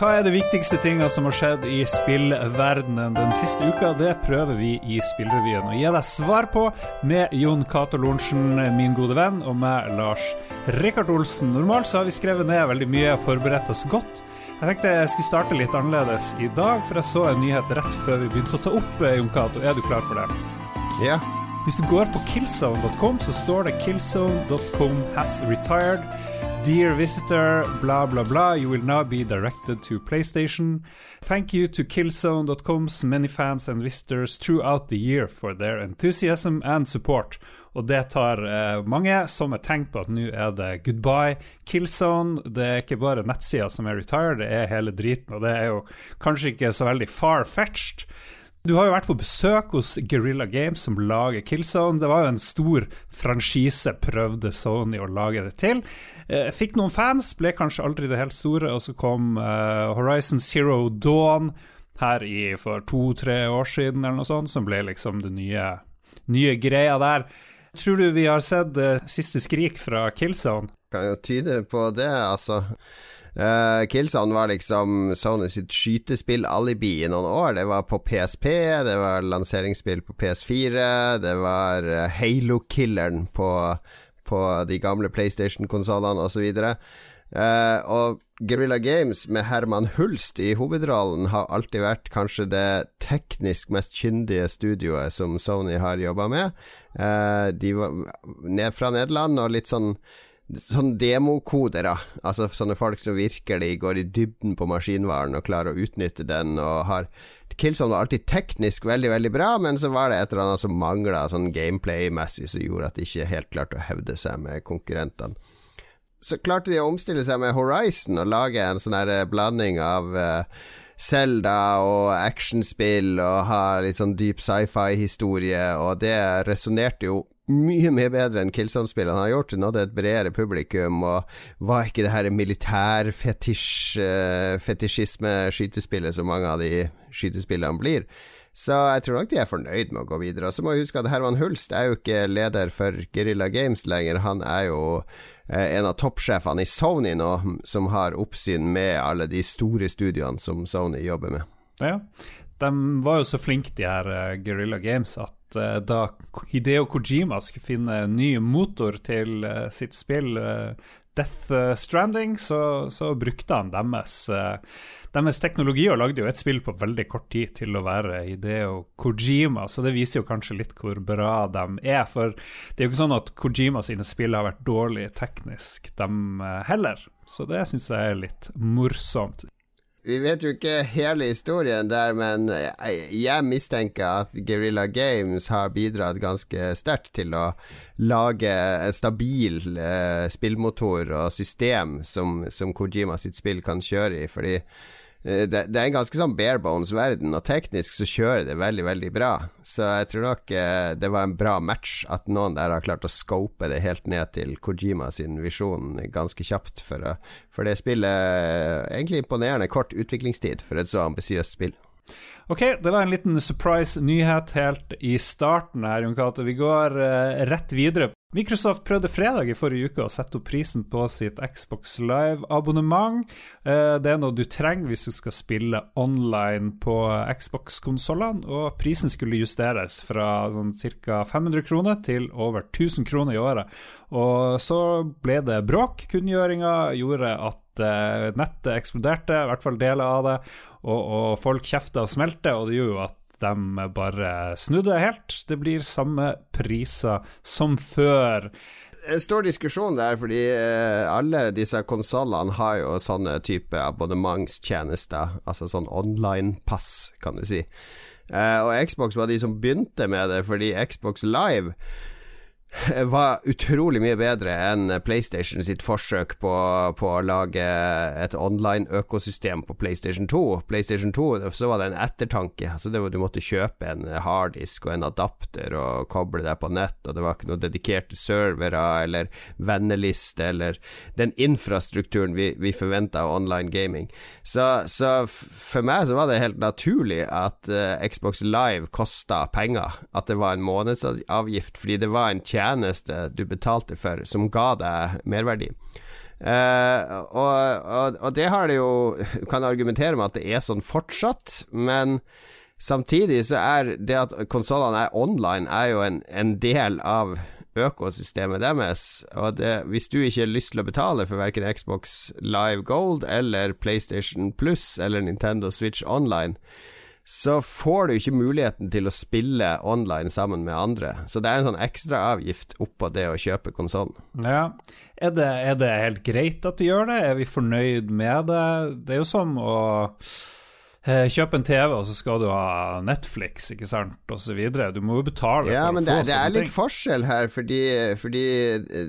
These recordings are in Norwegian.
Hva er de viktigste tinga som har skjedd i spillverdenen den siste uka? Det prøver vi i Spillrevyen å gi deg svar på med Jon Cato Lorentzen, min gode venn, og meg, Lars Rikard Olsen. Normalt så har vi skrevet ned veldig mye og forberedt oss godt. Jeg tenkte jeg skulle starte litt annerledes i dag, for jeg så en nyhet rett før vi begynte å ta opp, Jon Cato. Er du klar for det? Ja. Hvis du går på killzone.com, så står det 'killzone.com has retired'. Dear visitor, blah blah blah, you will now be directed to PlayStation. Thank you to Killzone.com's many fans and visitors throughout the year for their enthusiasm and support. Og det tar eh, mange som et tegn på at nå er det goodbye Killzone. Det er ikke bare nettsida som er retired, det er hele driten, og det er jo kanskje ikke så veldig far-fetched. Du har jo vært på besøk hos Guerrilla Games, som lager Killzone. Det var jo en stor franchise, prøvde Sony å lage det til. Eh, fikk noen fans, ble kanskje aldri det helt store, og så kom uh, Horizon Zero Dawn her i, for to-tre år siden, eller noe sånt, som ble liksom det nye, nye greia der. Tror du vi har sett uh, siste skrik fra Killzone? Kan jo tyde på det, altså. Uh, Killzone var liksom Sony sitt skytespill-alibi i noen år. Det var på PSP, det var lanseringsspill på PS4, det var uh, Halo-killeren på, på, de gamle PlayStation-konsollene osv. Uh, og Guerrilla Games med Herman Hulst i hovedrollen har alltid vært kanskje det teknisk mest kyndige studioet som Sony har jobba med. Uh, de var ned fra Nederland og litt sånn Sånn demokodere, altså sånne folk som virkelig går i dybden på maskinvaren og klarer å utnytte den, og har Killzone var alltid teknisk veldig, veldig bra, men så var det et eller annet som mangla sånn gameplay-messig, som gjorde at de ikke helt klarte å hevde seg med konkurrentene. Så klarte de å omstille seg med Horizon og lage en sånn her blanding av Selda uh, og actionspill og ha litt sånn dyp sci-fi-historie, og det resonnerte jo mye mye bedre enn Killzone-spillene har gjort. Det hadde et bredere publikum, og var ikke det her militærfetisjisme-skytespillet som mange av de skytespillene blir. Så jeg tror nok de er fornøyd med å gå videre. Og så må vi huske at Herman Hulst er jo ikke leder for Guerrilla Games lenger. Han er jo eh, en av toppsjefene i Sony nå, som har oppsyn med alle de store studiene som Sony jobber med. Ja, Ja, de var jo så flinke, de her uh, Guerrilla Games, at uh, da Hideo Kojima skulle finne ny motor til uh, sitt spill, Death Stranding, så, så, brukte han deres, deres teknologi og lagde jo et spill på veldig kort tid til å være Hideo Kojima, så det viser jo kanskje litt hvor bra de er. For det er jo ikke sånn at Kojima sine spill har vært dårlig teknisk, dem heller. Så det syns jeg er litt morsomt. Vi vet jo ikke hele historien der, men jeg mistenker at Guerrilla Games har bidratt ganske sterkt til å lage en stabil eh, spillmotor og system som, som Kojima sitt spill kan kjøre i, fordi det, det, er en ganske sånn bare bones-verden, og teknisk så kjører det veldig, veldig bra. Så jeg tror nok eh, det var en bra match at noen der har klart å scope det helt ned til Kojima sin visjon ganske kjapt, for, for det spillet eh, Egentlig imponerende kort utviklingstid for et så ambisiøst spill. Ok, det var en liten surprise-nyhet helt i starten her, Jon Cato. Vi går eh, rett videre. Microsoft prøvde fredag i forrige uke å sette opp prisen på sitt Xbox Live-abonnement. Eh, det er noe du trenger hvis du skal spille online på Xbox-konsollene, og prisen skulle justeres fra sånn ca. 500 kroner til over 1000 kroner i året. Og så ble det bråk. Kunngjøringa gjorde at eh, nettet eksploderte, i hvert fall deler av det, og, og folk kjefta og smelte, og det gjorde jo at de bare snudde helt. Det blir samme priser som før. En stor diskusjon der, fordi eh, alle disse konsollene har jo sånne type abonnementstjenester, altså sånn online-pass, kan du si. Eh, og Xbox var de som begynte med det, fordi Xbox Live var utrolig mye bedre enn PlayStation sitt forsøk på, på å lage et online-økosystem på PlayStation 2. PlayStation 2 så var det en ettertanke. Altså det var, du måtte kjøpe en harddisk og en adapter og koble deg på nett, og det var ikke noen dedikerte servere eller venneliste eller den infrastrukturen vi, vi forventa av online gaming. Så, så, for meg så var det helt naturlig at uh, Xbox Live kosta penger. At det var en månedsavgift, fordi det var en tjeneste tjeneste du betalte for, som ga deg merverdi. Uh, og, og, og, det har det jo Du kan argumentere med at det er sånn fortsatt, men samtidig så er det at konsollene er online, er jo en, en del av økosystemet deres. Og det, hvis du ikke har lyst til å betale for verken Xbox Live Gold eller PlayStation Plus eller Nintendo Switch Online, så får du ikke muligheten til å spille online sammen med andre. Så det er en sånn ekstraavgift oppå det å kjøpe konsollen. Ja. Er det, er det helt greit at du gjør det? Er vi fornøyd med det? Det er jo som å kjøp en TV, og så skal du ha Netflix, ikke sant, osv. Du må jo betale ja, for men å få det, det er litt ting. forskjell her, fordi, fordi,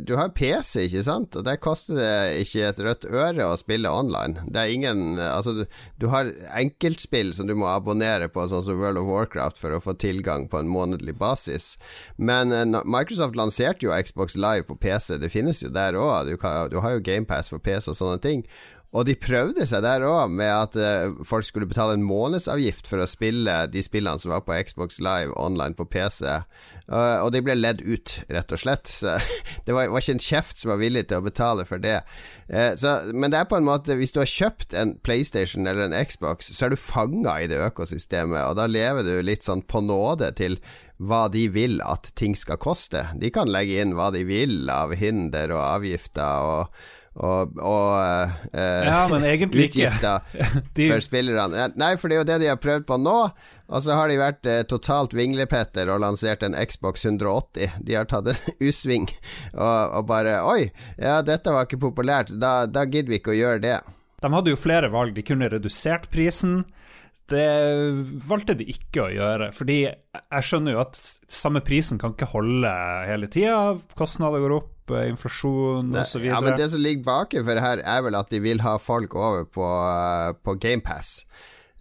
du har PC, ikke sant, og der koster det ikke et rødt øre å spille online. Det er ingen Altså, du, du har enkeltspill som du må abonnere på, sånn som World of Warcraft, for å få tilgang på en månedlig basis. Men uh, Microsoft lanserte jo Xbox Live på PC, det finnes jo der òg. Du, du har jo GamePass for PC og sånne ting. Og de prøvde seg der òg, med at uh, folk skulle betale en månedsavgift for å spille de spillene som var på Xbox Live online på PC. Uh, og de ble ledd ut, rett og slett. Så det var, ikke en kjeft som var villig til å betale for det. Uh, så, men det er på en måte Hvis du har kjøpt en PlayStation eller en Xbox, så er du fanga i det økosystemet, og da lever du litt sånn på nåde til hva de vil at ting skal koste. De kan legge inn hva de vil av hinder og avgifter og og, og eh, ja, utgifter de... for spillerne. Nei, for det er jo det de har prøvd på nå. Og så har de vært eh, totalt vinglepetter og lansert en Xbox 180. De har tatt en U-sving og, og, bare Oi, ja, dette var ikke populært. Da, da gidder vi ikke å gjøre det. De hadde jo flere valg. De kunne redusert prisen. Det valgte de ikke å gjøre, fordi jeg skjønner jo at samme prisen kan ikke holde hele tida. Kostnader går opp, Eh, inflasjon osv. Ja, men det som ligger bak for her, er vel at de vil ha folk over på, eh, på GamePass.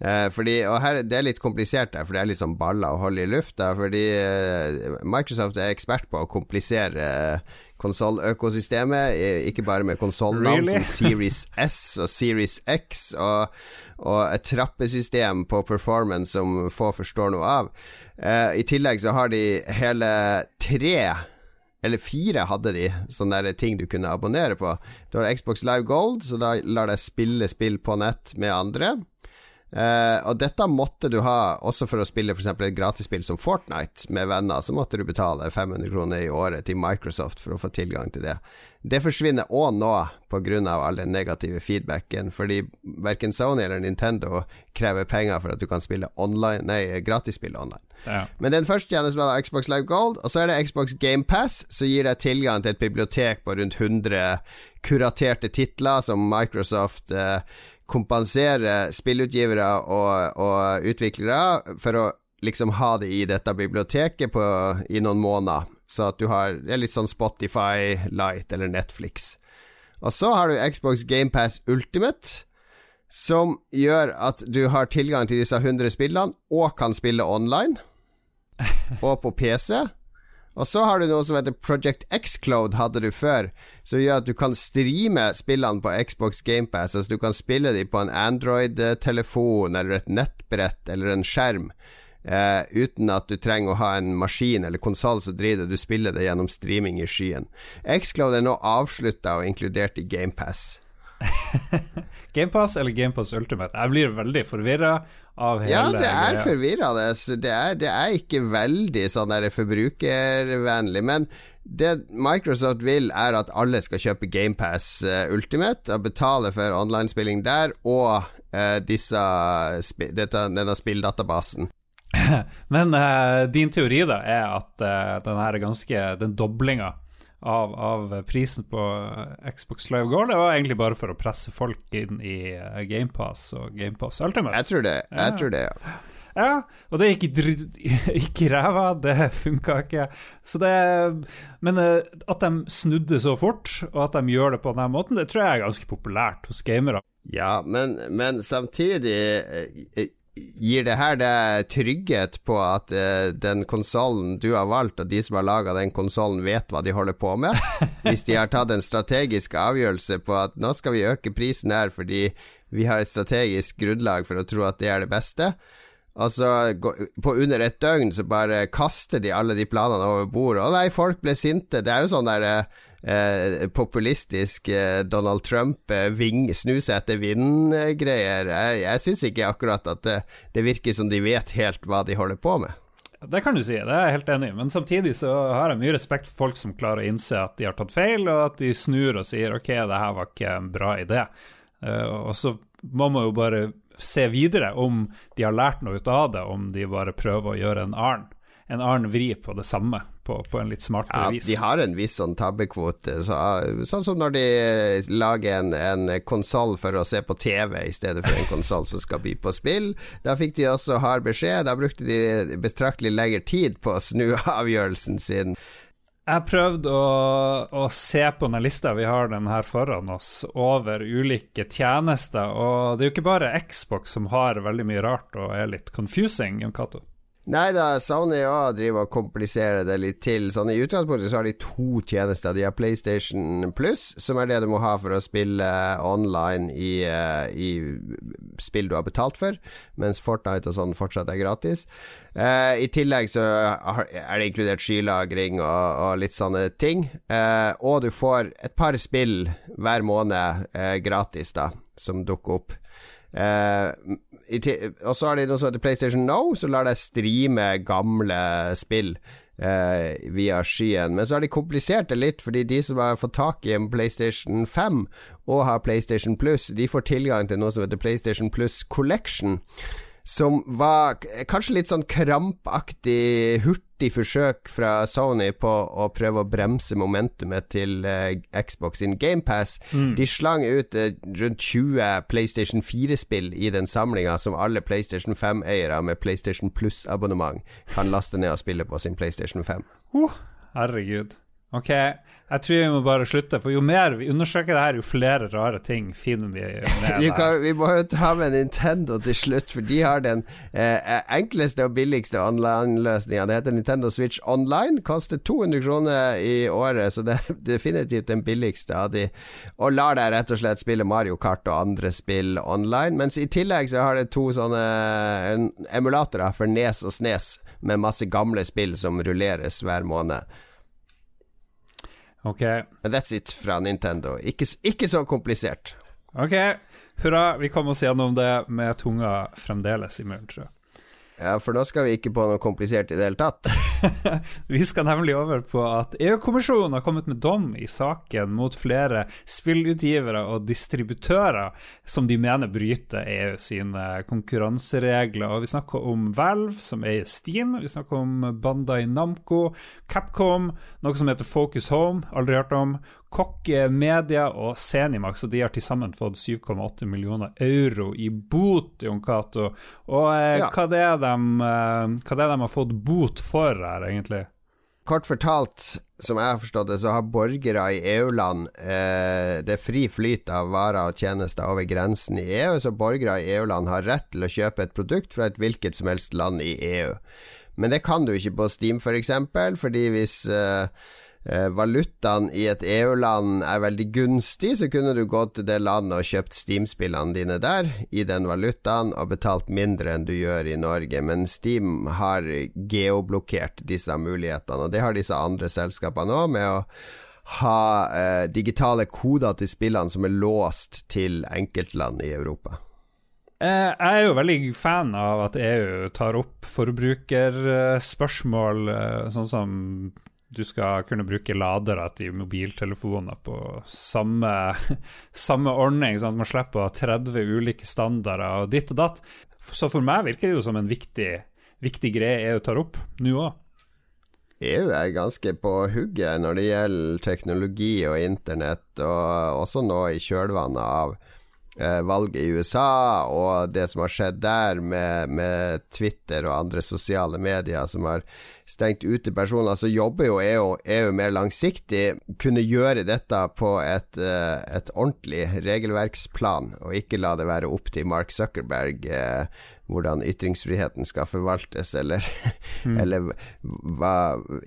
Eh, fordi, og her, Det er litt komplisert der, for det er litt sånn baller å holde i lufta. Fordi eh, Microsoft er ekspert på å komplisere eh, konsolløkosystemet. Ikke bare med konsollnavn really? som Series S og Series X, og, og, et trappesystem på performance som få forstår noe av. Eh, I tillegg så har de hele tre eller fire hadde de, sånne der ting du kunne abonnere på. Du har Xbox Live Gold, så da lar deg spille spill på nett med andre. Uh, og dette måtte du ha også for å spille f.eks. et gratisspill som Fortnite med venner. Så måtte du betale 500 kroner i året til Microsoft for å få tilgang til det. Det forsvinner òg nå pga. all den negative feedbacken, fordi verken Sony eller Nintendo krever penger for at du kan spille online, nei, gratisspill online. Ja. Men den første tjenesten var Xbox Live Gold, og så er det Xbox GamePass, som gir deg tilgang til et bibliotek på rundt 100 kuraterte titler som Microsoft eh, kompenserer spillutgivere og, og, utviklere for å liksom ha det i dette biblioteket på, i noen måneder. Så at du har Det er litt sånn Spotify Light eller Netflix. Og så har du Xbox GamePass Ultimate som gjør at du har tilgang til disse 100 spillene og kan spille online og på PC. Og så har du noe som heter Project Xcloud, hadde du før, som gjør at du kan streame spillene på Xbox GamePass. Altså du kan spille dem på en Android-telefon eller et nettbrett eller en skjerm. Uh, uten at du trenger å ha en maskin eller konsoll som driver det, du spiller det gjennom streaming i skyen. Xcloud er nå avslutta og inkludert i GamePass. GamePass eller GamePass Ultimate? Jeg blir veldig forvirra av hele Ja, det er forvirrende. Det, det, er ikke veldig sånn forbrukervennlig. Men det Microsoft vil, er at alle skal kjøpe GamePass uh, eh, Ultimate og betale for online-spilling der, og uh, disse, dette, denne spilldatabasen. Men uh, din teori da er at den her ganske Den doblinga av, av, prisen på Xbox Live Gold. Det var egentlig bare for å presse folk inn i eh, GamePass og GamePass Ultimate. Jeg tror det. Jeg ja. tror det, ja. Ja, og det gikk i ræva, det funka ikke. Så det Men eh, at de snudde så fort, og at de gjør det på denne måten, det tror jeg er ganske populært hos gamere. Ja, men, men samtidig eh, Gir det her deg trygghet på at uh, den konsollen du har valgt, og de som har laga den konsollen, vet hva de holder på med? Hvis de har tatt en strategisk avgjørelse på at nå skal vi øke prisen her fordi vi har et strategisk grunnlag for å tro at det er det beste. Altså, på under et døgn så bare kaster de alle de planene over bordet. Å nei, folk ble sinte. Det er jo sånn der uh, eh, populistisk eh, Donald Trump eh, ving, snu seg etter vind-greier. Jeg, jeg syns ikke akkurat at det, det virker som de vet helt hva de holder på med. Det kan du si, det er jeg helt enig i. Men samtidig så har jeg mye respekt for folk som klarer å innse at de har tatt feil, og at de snur og sier ok, det her var ikke en bra idé. Uh, og så må man jo bare se videre om de har lært noe ut av det, om de bare prøver å gjøre en annen en annen vri på det samme, på, på en litt smartere ja, vis. De har en viss sånn tabbekvote, så, sånn som når de lager en, en konsoll for å se på TV i stedet for en konsoll som skal by på spill. Da fikk de også hard beskjed, da brukte de betraktelig lengre tid på å snu avgjørelsen sin. Jeg prøvde å, å, se på denne lista, vi har den her foran oss, over ulike tjenester. Og det er jo ikke bare Xbox som har veldig mye rart og er litt confusing, Jon Cato. Nei da, Sony ja, driver og kompliserer det litt til. Sånn I utgangspunktet så har de to tjenester. De har PlayStation Plus, som er det du må ha for å spille online i, uh, i spill du har betalt for, mens Fortnite og sånn fortsatt er gratis. Uh, I tillegg så er det inkludert skylagring og, og litt sånne ting. Uh, og du får et par spill hver måned gratis, da, som dukker opp. Uh, og så har de noe som heter PlayStation Now, som lar deg streame gamle spill uh, via skyen. Men så har de komplisert det litt, fordi de som har fått tak i en PlayStation 5 og har PlayStation Plus, de får tilgang til noe som heter PlayStation Plus Collection som var kanskje litt sånn krampaktig, hurtig forsøk fra Sony på å prøve å bremse momentumet til uh, Xbox in GamePass. Mm. De slang ut uh, rundt 20 PlayStation 4-spill i den samlinga som alle PlayStation 5-eiere med PlayStation Plus-abonnement kan laste ned og spille på sin PlayStation 5. Uh, herregud. Ok, jeg tror vi må bare slutte, for jo mer vi undersøker det her, jo flere rare ting finner vi med kan, Vi må jo ta med Nintendo til slutt, for de har den eh, enkleste og billigste online-løsninga. Det heter Nintendo Switch Online. Koster 200 kroner i året, så det er definitivt den billigste av de. Og lar deg rett og slett spille Mario Kart og andre spill online. Mens i tillegg så har det to sånne emulatorer for Nes og Snes, med masse gamle spill som rulleres hver måned. Ok. That's it fra Nintendo. Ikke, ikke så komplisert. Ok, hurra. Vi kom oss gjennom det med tunga fremdeles i munnen, tror jeg. Ja, for nå skal vi ikke på noe komplisert i det hele tatt. vi skal nemlig over på at EU-kommisjonen har kommet med dom i saken mot flere spillutgivere og distributører som de mener bryter EU sine konkurranseregler. Og vi snakker om Valve, som eier Steam. Vi snakker om Bandai Namco, Capcom, noe som heter Focus Home, aldri hørt om. Kokke Media og Zenimax, og de har til sammen fått 7,8 millioner euro i bot, Jon Cato. Og eh, ja. hva, det de, eh, hva det er de har fått bot for her, egentlig? Kort fortalt, som jeg har forstått det, så har borgere i EU-land eh, Det er fri flyt av varer og tjenester over grensen i EU, så borgere i EU-land har rett til å kjøpe et produkt fra et hvilket som helst land i EU. Men det kan du ikke på Steam, f.eks., for fordi hvis eh, eh, valutaen i et EU-land er veldig gunstig, så kunne du gått til det landet og kjøpt Steam-spillene dine der, i den valutaen, og betalt mindre enn du gjør i Norge. Men Steam har geoblokkert disse mulighetene, og det har disse andre selskapene òg, med å ha eh, digitale koder til spillene som er låst til enkeltland i Europa. Eh, jeg er jo veldig fan av at EU tar opp forbrukerspørsmål, eh, sånn som du skal kunne bruke ladere til mobiltelefoner på samme, samme ordning, sånn at man slipper å ha 30 ulike standarder og ditt og datt. Så for meg virker det jo som en viktig, viktig greie EU tar opp nå òg. EU er ganske på hugget når det gjelder teknologi og internett, og også nå i kjølvannet av eh, valget i USA og det som har skjedd der med, med Twitter og andre sosiale medier som har stengt ute personer, så jobber jo EU, EU mer langsiktig. Kunne gjøre dette på et, eh, et, ordentlig regelverksplan, og ikke la det være opp til Mark Zuckerberg eh, hvordan ytringsfriheten skal forvaltes, eller, mm. eller hva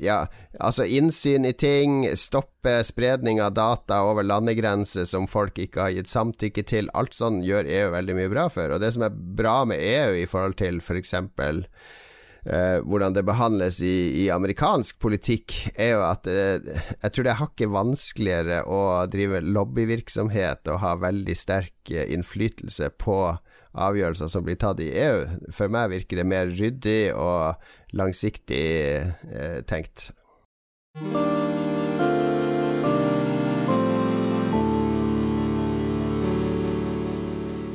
Ja, altså innsyn i ting, stoppe spredning av data over landegrenser som folk ikke har gitt samtykke til. Alt sånn gjør EU veldig mye bra for. Og det som er bra med EU i forhold til f.eks. For uh, hvordan det behandles i, i, amerikansk politikk, er jo at eh, jeg tror det er hakket vanskeligere å drive lobbyvirksomhet og ha veldig sterk innflytelse på avgjørelser som blir tatt i EU. For meg virker det mer ryddig og langsiktig tenkt.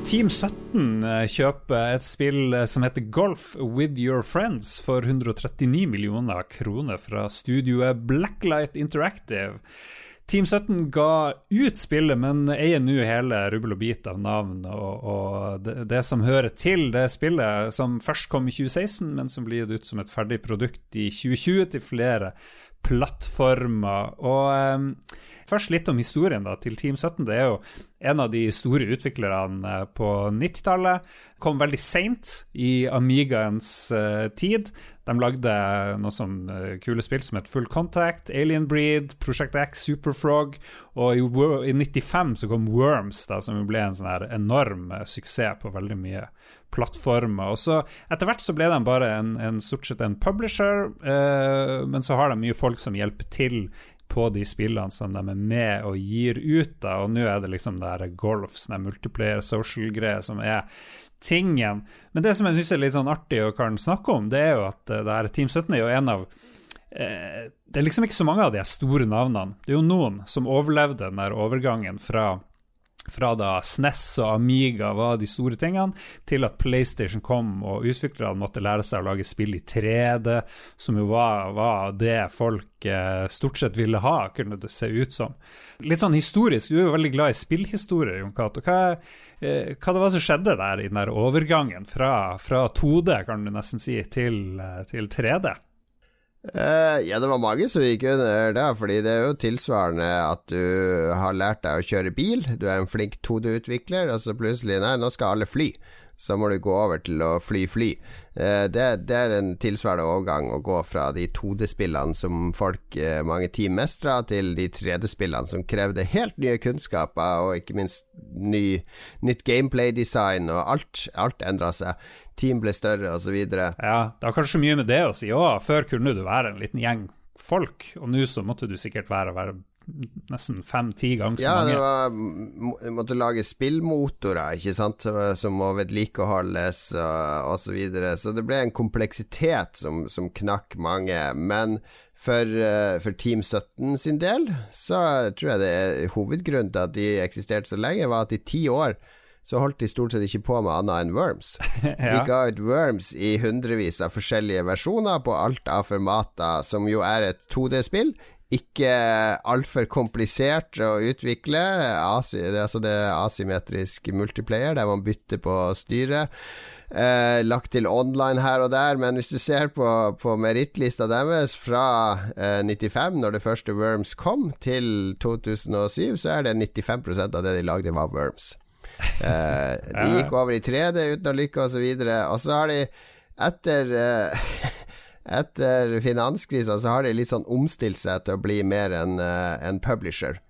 Team 17 eh, kjøper et spill eh, som heter Golf With Your Friends for 139 millioner kroner fra studioet Blacklight Interactive. Team 17 ga ut spillet, men eier nå hele rubbel og bit av navn og, og det, det, som hører til det spillet, som først kom i 2016, men som blir gitt ut som et ferdig produkt i 2020 til flere plattformer. Og um, Først litt om historien da, til Team 17. Det er jo en av de store utviklerne eh, på 90-tallet. Kom veldig seint i Amigaens uh, tid. De lagde noe som uh, kule spill som het Full Contact, Alien Breed, Project X, Superfrog. Og i, i 95 så kom Worms, da, som ble en sånn her enorm uh, suksess på veldig mye plattformer. Og så Etter hvert så ble de bare en, en stort sett en publisher, men så har de mye folk som hjelper til på de spillene som de er med og gir ut. da, Og nå er det liksom det her golf, sånn multiplayer social-greier som er tingen. Men det som jeg syns er litt sånn artig og kan snakke om, det er jo at uh, det her Team 17 er jo en av eh, Det er liksom ikke så mange av de store navnene. Det er jo noen som overlevde den der overgangen fra fra da SNES e og Amiga var de store tingene, til at PlayStation kom og utviklerne måtte lære seg å lage spill i 3D, som jo var, var det folk eh, stort sett ville ha, kunne det se ut som. Litt sånn historisk, du er jo veldig glad i spillhistorie, Jon Cato. Hva, eh, hva det var som skjedde der i den der overgangen fra, fra 2D, kan du nesten si, til, eh, til 3D? Uh, ja, det var mange som gikk under der, fordi det er jo tilsvarende at du har lært deg å kjøre bil. Du er en flink 2D-utvikler, og så plutselig Nei, nå skal alle fly så må du gå over til å fly fly. Eh, det, det, er en tilsvarende overgang å gå fra de 2D-spillene som folk, eh, mange team mestra, til de 3D-spillene som krevde helt nye kunnskaper, og ikke minst ny, nytt gameplay-design, og alt, alt endra seg. Team ble større, osv. Ja, det har kanskje mye med det å si òg. Før kunne du være en liten gjeng folk, og nå så måtte du sikkert være, være nesten fem-ti ganger så mange. Ja, du måtte lage spillmotorer, ikke sant, som må vedlikeholdes og osv. Så, videre. så det ble en kompleksitet som, som knakk mange. Men for, eh, for, Team 17 sin del så tror jeg det er hovedgrunnen til at de eksisterte så lenge, var at i ti år så holdt de stort sett ikke på med annet enn Worms. ja. De ga ut Worms i hundrevis av forskjellige versjoner på alt av formater, som jo er et 2D-spill ikke altfor komplisert å utvikle. Asi, det, altså det er asymmetrisk multiplayer, der man bytter på styret. Eh, lagt til online her og der, men hvis du ser på, på merittlista deres fra eh, 95, når det første Worms kom, til 2007, så er det 95% av det de lagde, var Worms. Eh, de gikk over i 3D uten å lykke, og så videre. Og så har de, etter eh, etter finanskrisa så har de litt sånn omstilt seg til å bli mer en, uh, en publisher.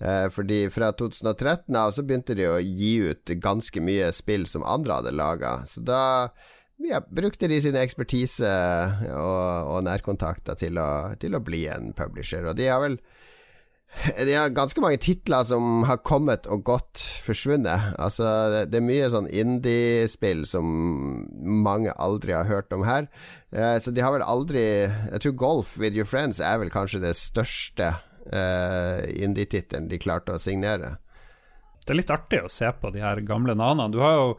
Uh, fordi fra 2013 av så begynte de å gi ut ganske mye spill som andre hadde laga. Så da ja, brukte de sin ekspertise og, og nærkontakter til til å bli en publisher. Og de har vel de har ganske mange titler som har kommet og gått forsvunnet. Altså, det, det er mye sånn indie-spill som mange aldri har hørt om her. Eh, så de har vel aldri Jeg tror Golf with your friends er vel kanskje det største eh, indie-tittelen de klarte å signere. Det er litt artig å se på de her gamle navnene. Du har jo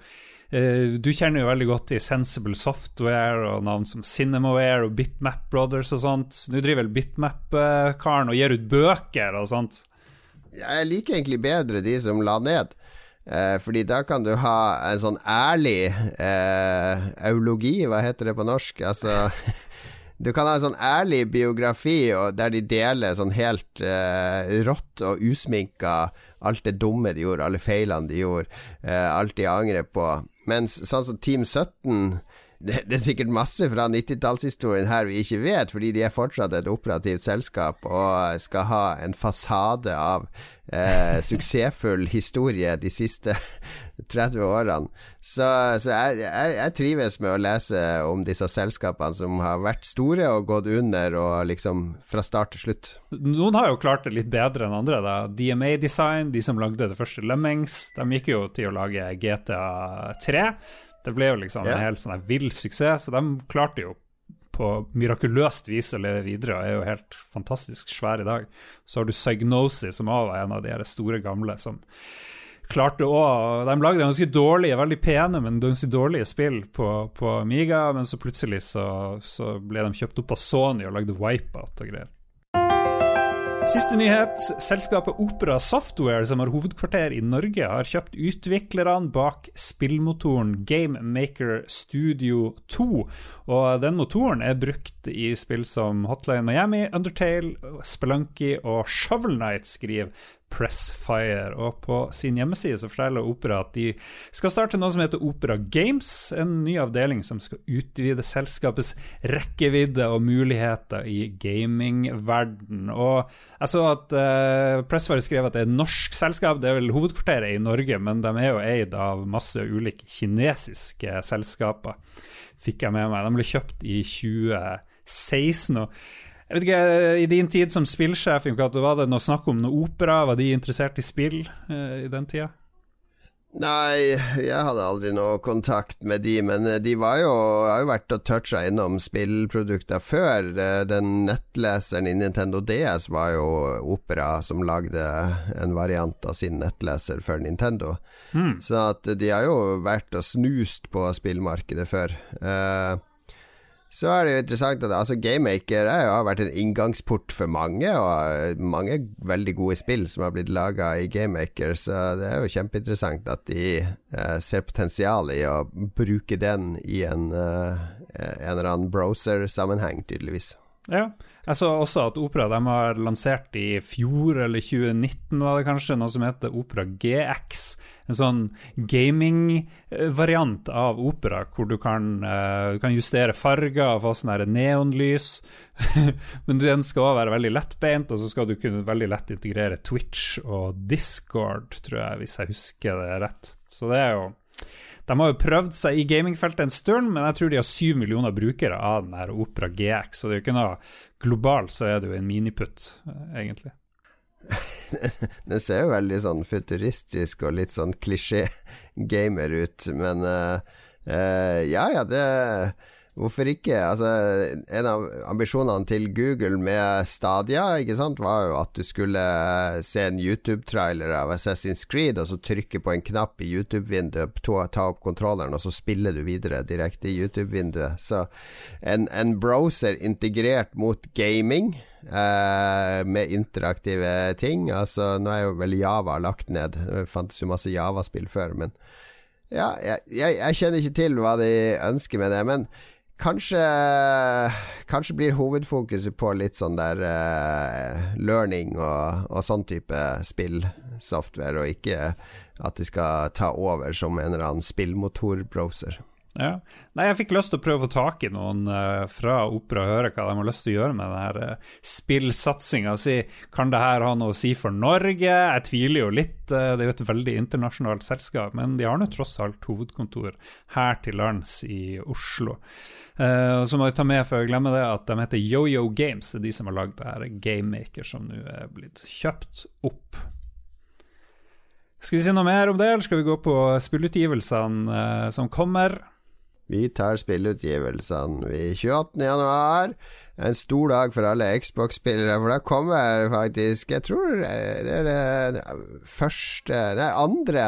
du kjenner jo veldig godt til Sensible Software og navn som Cinemaware og Bitmap Brothers og sånt. Nå driver vel Bitmap-karen og gir ut bøker og sånt. Jeg liker egentlig bedre de som la ned. Eh, fordi da kan du ha en sånn ærlig eh, eulogi, hva heter det på norsk? Altså Du kan ha en sånn ærlig biografi der de deler sånn helt eh, rått og usminka alt det dumme de gjorde, alle feilene de gjorde, eh, alt de angrer på. Mens sånn som Team 17 det, det, er sikkert masse fra 90-tallshistorien her vi ikke vet, fordi de er fortsatt et operativt selskap og skal ha en fasade av eh, suksessfull historie de siste 30 årene. Så, så jeg, jeg, jeg, trives med å lese om disse selskapene som har vært store og gått under, og liksom fra start til slutt. Noen har jo klart det litt bedre enn andre. da DMA Design, de som lagde det første Lemmings, de gikk jo til å lage GTA 3. Det ble jo liksom yeah. en helt sånn vill suksess, så de klarte jo på mirakuløst vis å leve videre og er jo helt fantastisk svær i dag. Så har du Psygnosis, som også var en av de store gamle som klarte òg De lagde ganske dårlige, veldig pene, men ganske dårlige spill på, på Amiga, men så plutselig så, så ble de kjøpt opp av Sony og lagde Wipeout og greier. Siste nyhet. Selskapet Opera Software, som har hovedkvarter i Norge, har kjøpt utviklerne bak spillmotoren GameMaker Studio 2. Og den motoren er brukt i spill som Hotline Miami, Undertale, Spelunky og Shovel Night, skriver Pressfire. Og på sin hjemmeside så forteller Opera at de skal starte noe som heter Opera Games, en ny avdeling som skal utvide selskapets rekkevidde og muligheter i gamingverden. Og jeg så at uh, Pressfire skrev at det er et norsk selskap, det er vel hovedkvarteret i Norge, men de er jo eid av masse ulike kinesiske selskaper, fikk jeg med meg. De ble kjøpt i 2016. og jeg vet ikke, I din tid som spillsjef, var det noe snakk om noe opera? Var de interessert i spill eh, i den tida? Nei, jeg hadde aldri noe kontakt med de, men eh, de var jo, har jo vært og toucha innom spillprodukter før. Eh, den nettleseren i Nintendo DS var jo Opera som lagde en variant av sin nettleser for Nintendo. Mm. Så at de har jo vært og snust på spillmarkedet før. Uh, så er det jo interessant at altså, GameMaker har vært en inngangsport for mange, og mange veldig gode spill som har blitt laga i GameMaker, så det er jo kjempeinteressant at de eh, ser potensial i å bruke den i en, eh, en eller annen browser-sammenheng, tydeligvis. Ja, jeg så også at Opera de har lansert i fjor, eller 2019 var det kanskje, noe som heter Opera GX. En sånn gaming-variant av Opera, hvor du kan, uh, du kan justere farger og få sånn neonlys. Men den skal også være veldig lettbeint, og så skal du kunne veldig lett integrere Twitch og Discord, tror jeg, hvis jeg husker det rett. Så det er jo de har jo prøvd seg i gamingfeltet en stund, men jeg tror de har syv millioner brukere av den her Opera GX, så det er jo ikke noe globalt, så er det jo en miniputt, eh, egentlig. det ser jo veldig sånn futuristisk og litt sånn klisjé-gamer ut, men uh, uh, ja ja, det Hvorfor ikke? Altså, en av ambisjonene til Google med Stadia sant, var jo at du skulle eh, se en YouTube-trailer av Assassin's Creed, og så trykke på en knapp i YouTube-vinduet, ta opp kontrolleren, og så spiller du videre direkte i YouTube-vinduet. Så en, en, browser integrert mot gaming, eh, med interaktive ting Altså, nå er jo vel Java lagt ned, det fantes jo masse Java-spill før, men ja, jeg, jeg, jeg kjenner ikke til hva de ønsker med det. men Kanskje, kanskje blir hovedfokuset på litt sånn der uh, learning og, og, sånn type spillsoftware, og ikke at de skal ta over som en eller annen spillmotorbrowser. Ja. Nei, jeg fikk lyst til å prøve å få tak i noen uh, fra Opera og høre hva de har lyst til å gjøre med denne uh, spillsatsinga. Si, kan det her ha noe å si for Norge? Jeg tviler jo litt, uh, det er jo et veldig internasjonalt selskap, men de har nå tross alt hovedkontor her til lands i Oslo. Uh, så må jeg ta med før jeg glemmer det at de heter YoYo Games, det er de som har lagd det her Gamemaker som nå er blitt kjøpt opp. Skal vi si noe mer om det, eller skal vi gå på spillutgivelsene som kommer? Vi tar spillutgivelsene i 28. januar. En stor dag for alle Xbox-spillere, for da kommer faktisk Jeg tror det er det første Det er andre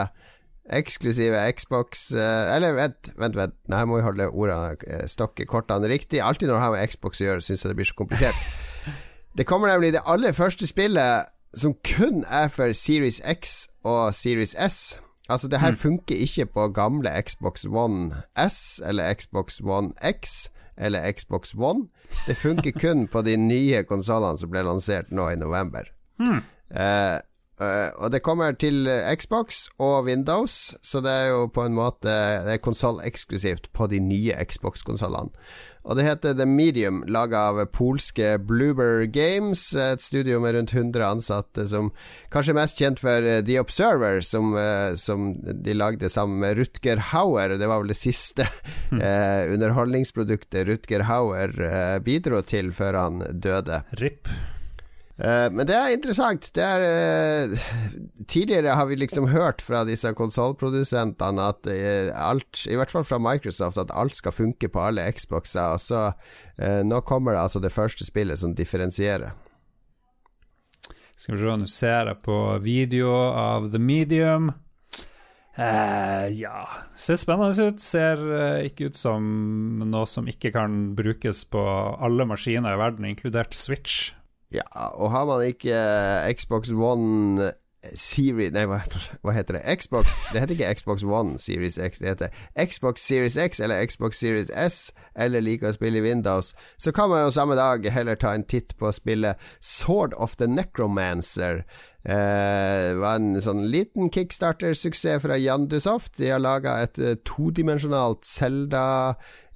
eksklusive Xbox eh, Eller vent, vent, vent. Nei, jeg må jo holde ordene eh, stokke kortene riktig. Alltid når det har med Xbox å gjøre, syns jeg det blir så komplisert. Det kommer nemlig det aller første spillet som kun er for Series X og Series S. Altså, det her mm. funker ikke på gamle Xbox One S eller Xbox One X eller Xbox One. Det funker kun på de nye konsollene som ble lansert nå i november. Mm. Eh, Uh, og det kommer til Xbox og Windows, så det er jo på en måte Det er konsolleksklusivt på de nye Xbox-konsollene. Og det heter The Medium, laga av polske Bloober Games, et studio med rundt 100 ansatte, som kanskje er mest kjent for The Observer, som, uh, som de lagde sammen med Rutger Hauer. Det var vel det siste mm. underholdningsproduktet Rutger Hauer bidro til før han døde. RIP. Uh, men det er interessant. Det er, uh, tidligere har vi liksom hørt fra disse konsollprodusentene at uh, alt, i hvert fall fra Microsoft, at alt skal funke på alle Xboxer. Og så nå kommer det altså det første spillet som differensierer. Skal vi se, nå ser jeg på video av The Medium. ja Ser spennende ut. Ser ikke ut som noe som ikke kan brukes på alle maskiner i verden, inkludert Switch. Ja, og har man ikke uh, Xbox One Series Nei, hva, hva, heter det? Xbox Det heter ikke Xbox One Series X, det heter Xbox Series X eller Xbox Series S, eller liker å spille i Windows, så kan man jo samme dag heller ta en titt på å spille Sword of the Necromancer. Eh, var en sånn liten kickstarter-suksess fra Jandusoft. De har laga et uh, todimensjonalt Zelda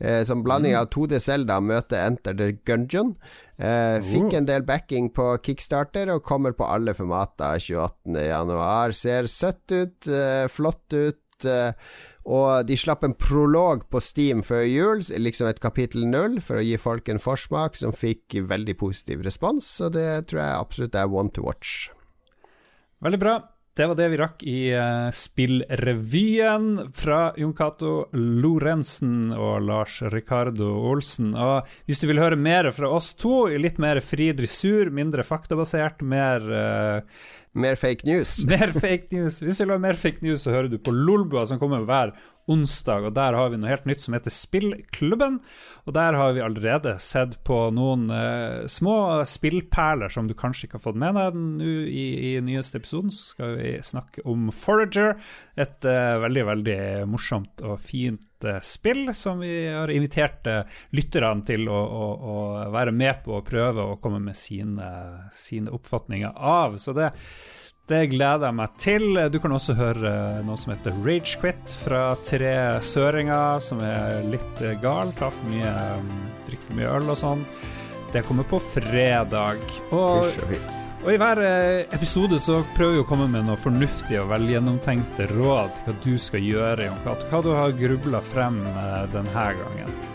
eh, Som blanding av 2D Zelda møter Enter the Gungeon. Eh, fikk en del backing på kickstarter og kommer på alle formater 28.1. Ser søtt ut, eh, flott ut. Eh, og de slapp en prolog på Steam før jul, liksom et kapittel null, for å gi folk en forsmak som fikk veldig positiv respons. Så det tror jeg absolutt er one to watch. Veldig bra. Det var det vi rakk i uh, Spillrevyen fra Jon Cato Lorentzen og Lars Ricardo Olsen. Og hvis du vil høre mer fra oss to, litt mer fri dressur, mindre faktabasert, mer uh, Mer fake news. mer fake news. Hvis du vil ha mer fake news, så hører du på Lolbua, som kommer hver onsdag, og der har vi noe helt nytt som heter Spillklubben. Og der har vi allerede sett på noen uh, små spillperler som du kanskje ikke har fått med deg nå i, i nyeste episoden. Så skal vi snakke om Forager, et uh, veldig, veldig morsomt og fint uh, spill som vi har invitert lytterne til å, å, å, være med på å prøve å komme med sine, sine oppfatninger av. Så det det gleder jeg meg til. Du kan også høre noe som heter Ragequit fra tre søringer som er litt gal, tar for mye, drikker for mye øl og sånn. Det kommer på fredag. Og, og i hver eh, episode så prøver vi å komme med noe fornuftig og velgjennomtenkte råd hva du skal gjøre, Hva du har grubla frem eh, denne gangen.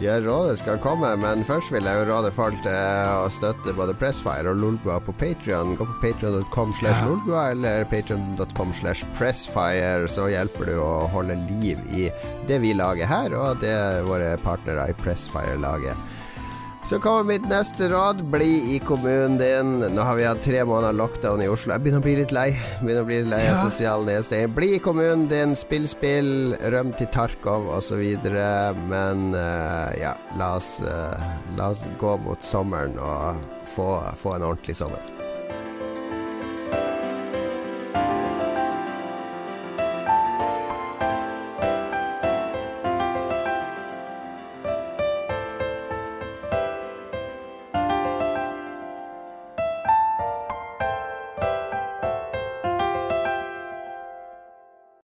Ja, rådet skal komme, men først vil jeg jo råde folk til å støtte både Pressfire og Lolbua på Patrion. Gå på patrion.com slash lolbua eller patrion.com slash pressfire, så hjelper du å holde liv i det vi lager her, og det våre partnere i Pressfire lager. Så kommer mitt neste råd. Bli i kommunen din. Nå har vi hatt tre måneder lockdown i Oslo. Jeg begynner å bli litt lei. Begynner å bli litt lei av ja. sosial nedstenging. Bli i kommunen din, spill spill, røm til Tarkov osv. Men uh, ja, la oss, uh, la oss gå mot sommeren og få, få en ordentlig sommer.